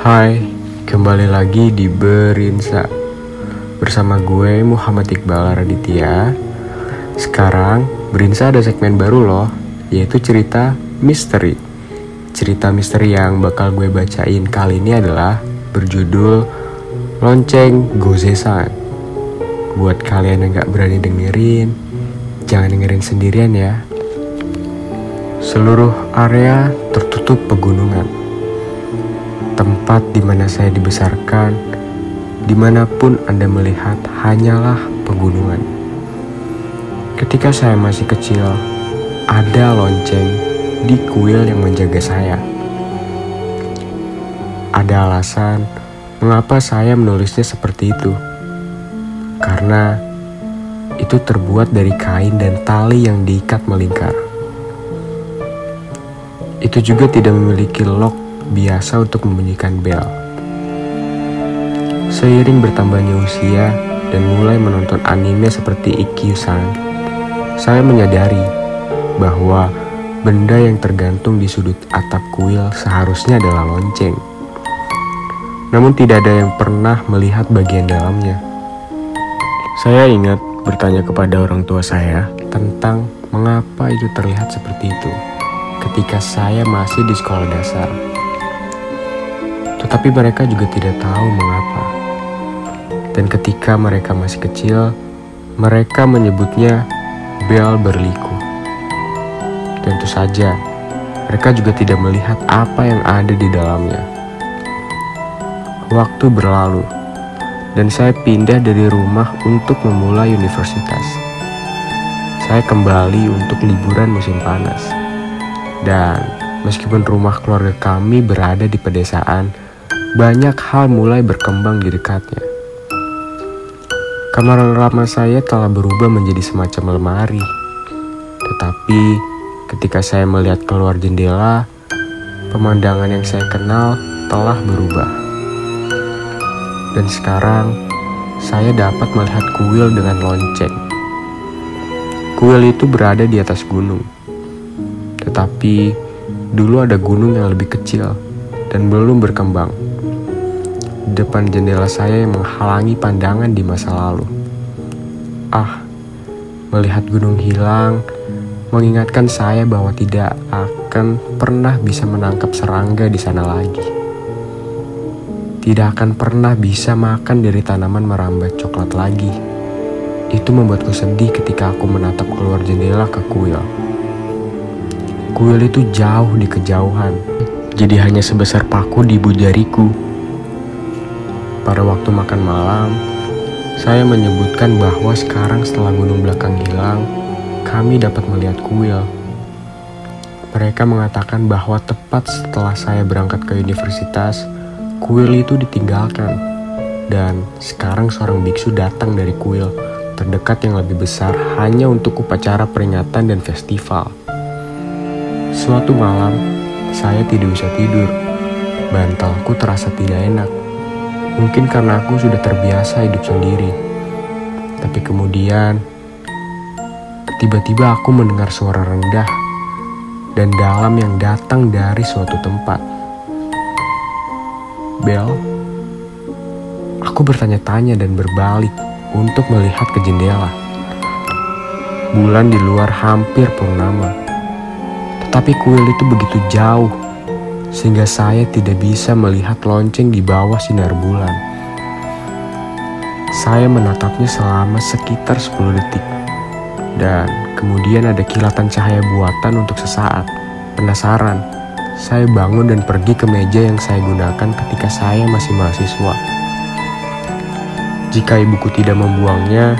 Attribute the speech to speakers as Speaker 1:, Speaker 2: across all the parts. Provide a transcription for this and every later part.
Speaker 1: Hai, kembali lagi di Berinsa. Bersama gue Muhammad Iqbal Raditya. Sekarang Berinsa ada segmen baru loh Yaitu cerita misteri. Cerita misteri yang bakal gue bacain kali ini adalah Berjudul Lonceng Gozesan Buat kalian yang gak berani dengerin Jangan dengerin sendirian ya. Seluruh area tertutup pegunungan tempat di mana saya dibesarkan, di mana pun Anda melihat hanyalah pegunungan. Ketika saya masih kecil, ada lonceng di kuil yang menjaga saya. Ada alasan mengapa saya menulisnya seperti itu. Karena itu terbuat dari kain dan tali yang diikat melingkar. Itu juga tidak memiliki lock biasa untuk membunyikan bel. Seiring bertambahnya usia dan mulai menonton anime seperti Ikkyu-san, saya menyadari bahwa benda yang tergantung di sudut atap kuil seharusnya adalah lonceng. Namun tidak ada yang pernah melihat bagian dalamnya. Saya ingat bertanya kepada orang tua saya tentang mengapa itu terlihat seperti itu ketika saya masih di sekolah dasar. Tetapi mereka juga tidak tahu mengapa. Dan ketika mereka masih kecil, mereka menyebutnya bel berliku. Tentu saja, mereka juga tidak melihat apa yang ada di dalamnya. Waktu berlalu, dan saya pindah dari rumah untuk memulai universitas. Saya kembali untuk liburan musim panas. Dan meskipun rumah keluarga kami berada di pedesaan, banyak hal mulai berkembang di dekatnya. Kamar lama saya telah berubah menjadi semacam lemari. Tetapi ketika saya melihat keluar jendela, pemandangan yang saya kenal telah berubah. Dan sekarang saya dapat melihat kuil dengan lonceng. Kuil itu berada di atas gunung. Tetapi dulu ada gunung yang lebih kecil dan belum berkembang depan jendela saya yang menghalangi pandangan di masa lalu. Ah, melihat gunung hilang mengingatkan saya bahwa tidak akan pernah bisa menangkap serangga di sana lagi. Tidak akan pernah bisa makan dari tanaman merambat coklat lagi. Itu membuatku sedih ketika aku menatap keluar jendela ke kuil. Kuil itu jauh di kejauhan, jadi hanya sebesar paku di ibu jariku. Pada waktu makan malam, saya menyebutkan bahwa sekarang setelah gunung belakang hilang, kami dapat melihat kuil. Mereka mengatakan bahwa tepat setelah saya berangkat ke universitas, kuil itu ditinggalkan. Dan sekarang seorang biksu datang dari kuil terdekat yang lebih besar hanya untuk upacara peringatan dan festival. Suatu malam, saya tidak bisa tidur. Bantalku terasa tidak enak Mungkin karena aku sudah terbiasa hidup sendiri. Tapi kemudian, tiba-tiba aku mendengar suara rendah dan dalam yang datang dari suatu tempat. Bel, aku bertanya-tanya dan berbalik untuk melihat ke jendela. Bulan di luar hampir purnama, tetapi kuil itu begitu jauh sehingga saya tidak bisa melihat lonceng di bawah sinar bulan. Saya menatapnya selama sekitar 10 detik. Dan kemudian ada kilatan cahaya buatan untuk sesaat. Penasaran, saya bangun dan pergi ke meja yang saya gunakan ketika saya masih mahasiswa. Jika ibuku tidak membuangnya,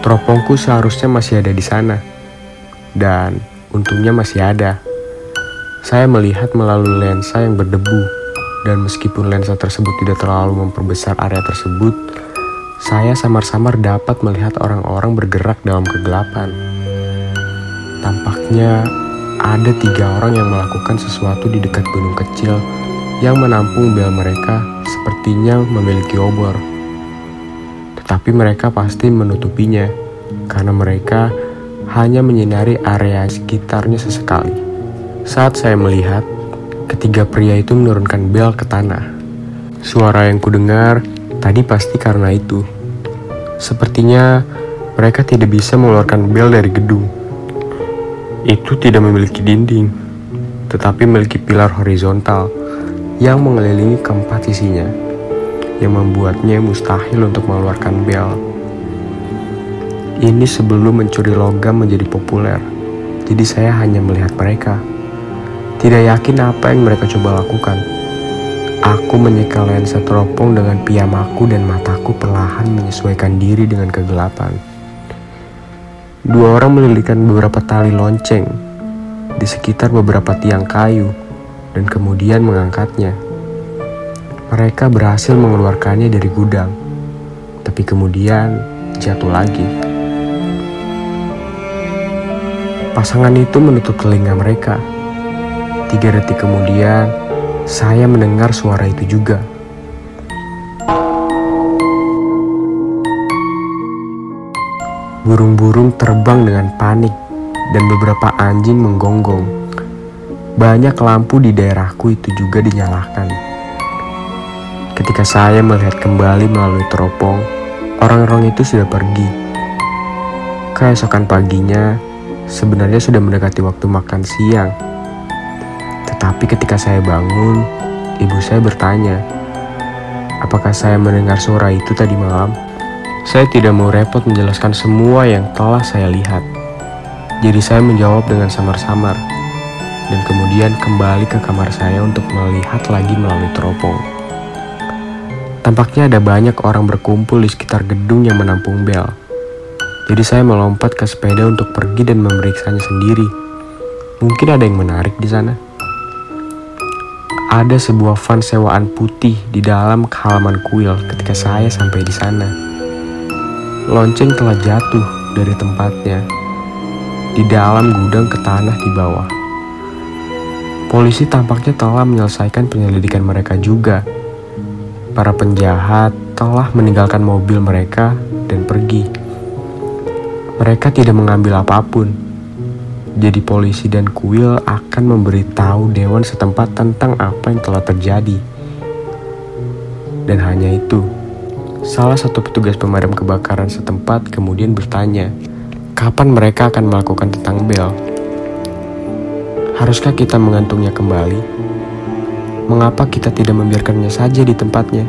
Speaker 1: teropongku seharusnya masih ada di sana. Dan untungnya masih ada. Saya melihat melalui lensa yang berdebu, dan meskipun lensa tersebut tidak terlalu memperbesar area tersebut, saya samar-samar dapat melihat orang-orang bergerak dalam kegelapan. Tampaknya ada tiga orang yang melakukan sesuatu di dekat gunung kecil yang menampung bel mereka sepertinya memiliki obor. Tetapi mereka pasti menutupinya karena mereka hanya menyinari area sekitarnya sesekali. Saat saya melihat, ketiga pria itu menurunkan bel ke tanah. Suara yang kudengar tadi pasti karena itu. Sepertinya mereka tidak bisa mengeluarkan bel dari gedung. Itu tidak memiliki dinding, tetapi memiliki pilar horizontal yang mengelilingi keempat sisinya, yang membuatnya mustahil untuk mengeluarkan bel. Ini sebelum mencuri logam menjadi populer, jadi saya hanya melihat mereka. Tidak yakin apa yang mereka coba lakukan. Aku menyekel lensa teropong dengan piyamaku dan mataku perlahan menyesuaikan diri dengan kegelapan. Dua orang melilitkan beberapa tali lonceng di sekitar beberapa tiang kayu dan kemudian mengangkatnya. Mereka berhasil mengeluarkannya dari gudang, tapi kemudian jatuh lagi. Pasangan itu menutup telinga mereka. Tiga detik kemudian, saya mendengar suara itu juga. Burung-burung terbang dengan panik dan beberapa anjing menggonggong. Banyak lampu di daerahku itu juga dinyalakan. Ketika saya melihat kembali melalui teropong, orang-orang itu sudah pergi. Keesokan paginya, sebenarnya sudah mendekati waktu makan siang. Tetapi ketika saya bangun, ibu saya bertanya, apakah saya mendengar suara itu tadi malam? Saya tidak mau repot menjelaskan semua yang telah saya lihat. Jadi saya menjawab dengan samar-samar dan kemudian kembali ke kamar saya untuk melihat lagi melalui teropong. Tampaknya ada banyak orang berkumpul di sekitar gedung yang menampung bel. Jadi saya melompat ke sepeda untuk pergi dan memeriksanya sendiri. Mungkin ada yang menarik di sana. Ada sebuah van sewaan putih di dalam halaman kuil ketika saya sampai di sana. Lonceng telah jatuh dari tempatnya di dalam gudang ke tanah di bawah. Polisi tampaknya telah menyelesaikan penyelidikan mereka juga. Para penjahat telah meninggalkan mobil mereka dan pergi. Mereka tidak mengambil apa pun. Jadi polisi dan kuil akan memberitahu dewan setempat tentang apa yang telah terjadi. Dan hanya itu. Salah satu petugas pemadam kebakaran setempat kemudian bertanya, kapan mereka akan melakukan tentang bel? Haruskah kita mengantungnya kembali? Mengapa kita tidak membiarkannya saja di tempatnya?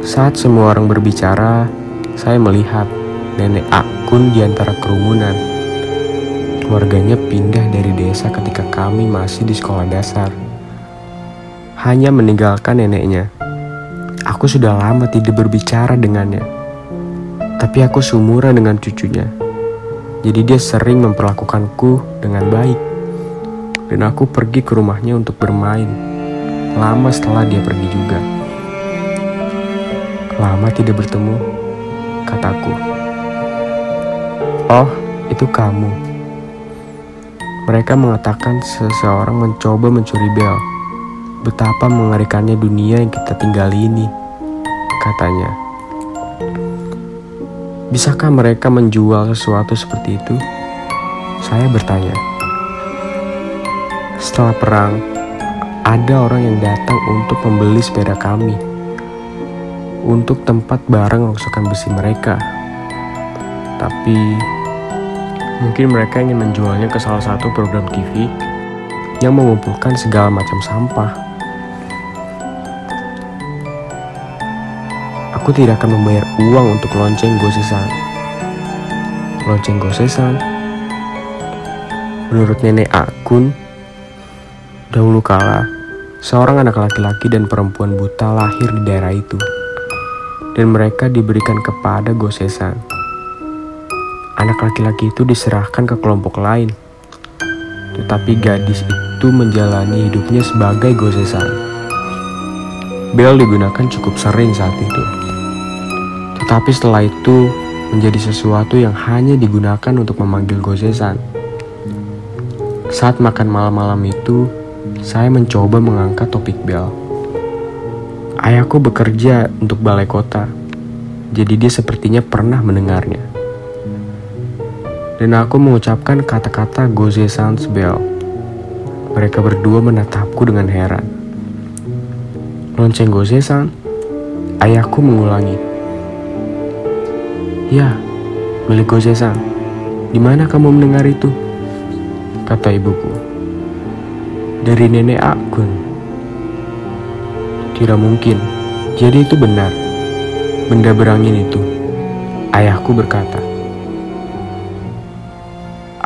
Speaker 1: Saat semua orang berbicara, saya melihat nenek Akun di antara kerumunan. Keluarganya pindah dari desa ketika kami masih di sekolah dasar. Hanya meninggalkan neneknya Aku sudah lama tidak berbicara dengannya. Tapi aku seumuran dengan cucunya. Jadi dia sering memperlakukanku dengan baik. Dan aku pergi ke rumahnya untuk bermain. Lama setelah dia pergi juga. Lama tidak bertemu, kataku. Oh, itu kamu. Mereka mengatakan seseorang mencoba mencuri bel Betapa mengerikannya dunia yang kita tinggali ini, katanya. Bisakah mereka menjual sesuatu seperti itu? Saya bertanya. Setelah perang, ada orang yang datang untuk membeli sepeda kami untuk tempat barang rongsokan besi mereka. Tapi mungkin mereka ingin menjualnya ke salah satu program TV yang mengumpulkan segala macam sampah. Aku tidak akan membayar uang untuk lonceng gosesan. Lonceng gosesan? Menurut nenek Akun, dahulu kala, seorang anak laki-laki dan perempuan buta lahir di daerah itu. Dan mereka diberikan kepada gosesan. Anak laki-laki itu diserahkan ke kelompok lain. Tetapi gadis itu menjalani hidupnya sebagai gosesan. Bel digunakan cukup sering saat itu. Tetapi setelah itu menjadi sesuatu yang hanya digunakan untuk memanggil gosesan. Saat makan malam-malam itu, saya mencoba mengangkat topik bel. Ayahku bekerja untuk balai kota, jadi dia sepertinya pernah mendengarnya. Dan aku mengucapkan kata-kata Goze Sounds Bell. Mereka berdua menatapku dengan heran. Lonceng Gose-san? Ayahku mengulangi. Ya, milik Gose-san. Di mana kamu mendengar itu? Kata ibuku. Dari nenek Akun. Tidak mungkin. Jadi itu benar. Benda berangin itu. Ayahku berkata.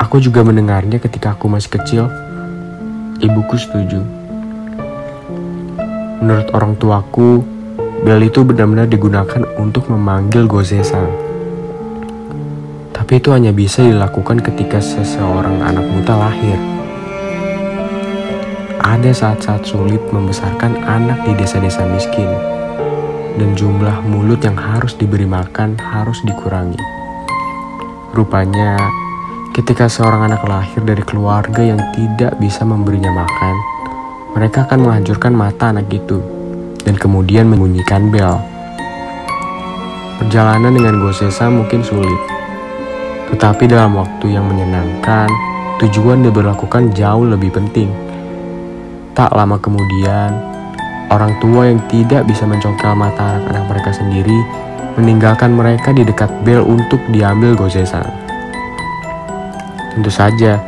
Speaker 1: Aku juga mendengarnya ketika aku masih kecil. Ibuku setuju. Menurut orang tuaku, bel itu benar-benar digunakan untuk memanggil Gozesan. Tapi itu hanya bisa dilakukan ketika seseorang anak buta lahir. Ada saat-saat sulit membesarkan anak di desa-desa miskin, dan jumlah mulut yang harus diberi makan harus dikurangi. Rupanya, ketika seorang anak lahir dari keluarga yang tidak bisa memberinya makan, mereka akan menghancurkan mata anak itu dan kemudian membunyikan bel. Perjalanan dengan Gosesa mungkin sulit, tetapi dalam waktu yang menyenangkan, tujuan diberlakukan jauh lebih penting. Tak lama kemudian, orang tua yang tidak bisa mencongkel mata anak-anak mereka sendiri meninggalkan mereka di dekat bel untuk diambil Gosesa. Tentu saja,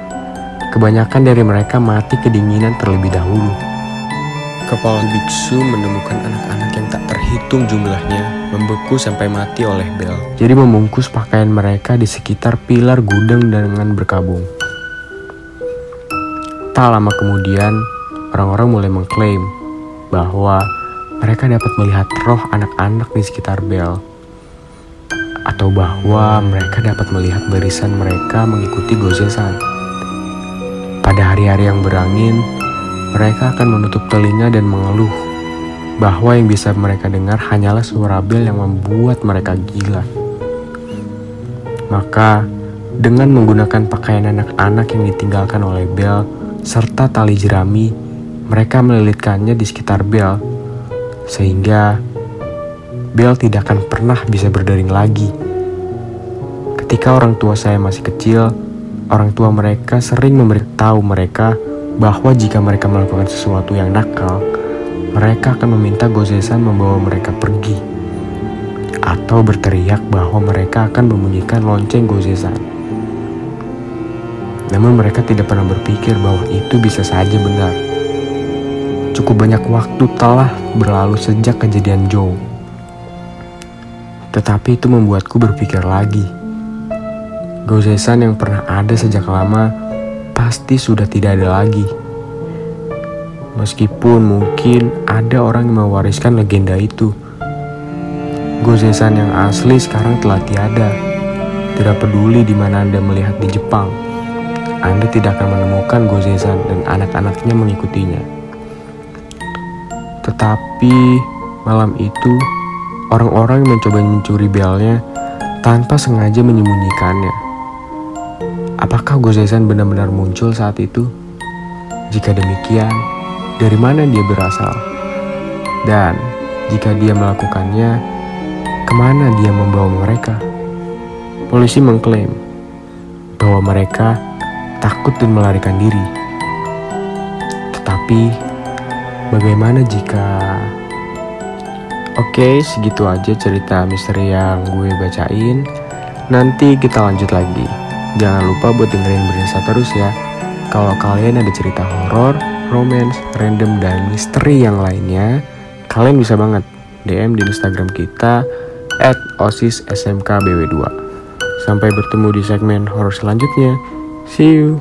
Speaker 1: Kebanyakan dari mereka mati kedinginan terlebih dahulu. Kepala biksu menemukan anak-anak yang tak terhitung jumlahnya membeku sampai mati oleh bel. Jadi membungkus pakaian mereka di sekitar pilar gudang dengan berkabung. Tak lama kemudian, orang-orang mulai mengklaim bahwa mereka dapat melihat roh anak-anak di sekitar bel atau bahwa mereka dapat melihat barisan mereka mengikuti gozesan. Pada hari-hari yang berangin, mereka akan menutup telinga dan mengeluh bahwa yang bisa mereka dengar hanyalah suara bel yang membuat mereka gila. Maka, dengan menggunakan pakaian anak-anak yang ditinggalkan oleh bel serta tali jerami, mereka melilitkannya di sekitar bel, sehingga bel tidak akan pernah bisa berdering lagi. Ketika orang tua saya masih kecil, orang tua mereka sering memberitahu mereka bahwa jika mereka melakukan sesuatu yang nakal, mereka akan meminta Gozesan membawa mereka pergi atau berteriak bahwa mereka akan membunyikan lonceng Gozesan. Namun mereka tidak pernah berpikir bahwa itu bisa saja benar. Cukup banyak waktu telah berlalu sejak kejadian Joe. Tetapi itu membuatku berpikir lagi Gozesan yang pernah ada sejak lama pasti sudah tidak ada lagi. Meskipun mungkin ada orang yang mewariskan legenda itu. Gozesan yang asli sekarang telah tiada. Tidak peduli di mana Anda melihat di Jepang, Anda tidak akan menemukan Gozesan dan anak-anaknya mengikutinya. Tetapi malam itu, orang-orang mencoba mencuri belnya tanpa sengaja menyembunyikannya. Apakah Gozesan benar-benar muncul saat itu? Jika demikian, dari mana dia berasal? Dan jika dia melakukannya, ke mana dia membawa mereka? Polisi mengklaim bahwa mereka takut dan melarikan diri. Tetapi, bagaimana jika... Oke, segitu aja cerita misteri yang gue bacain. Nanti kita lanjut lagi. Jangan lupa buat dengerin Berinsa terus ya. Kalau kalian ada cerita horor, romance, random, dan misteri yang lainnya, kalian bisa banget DM di Instagram kita at osissmkbw2. Sampai bertemu di segmen horor selanjutnya. See you!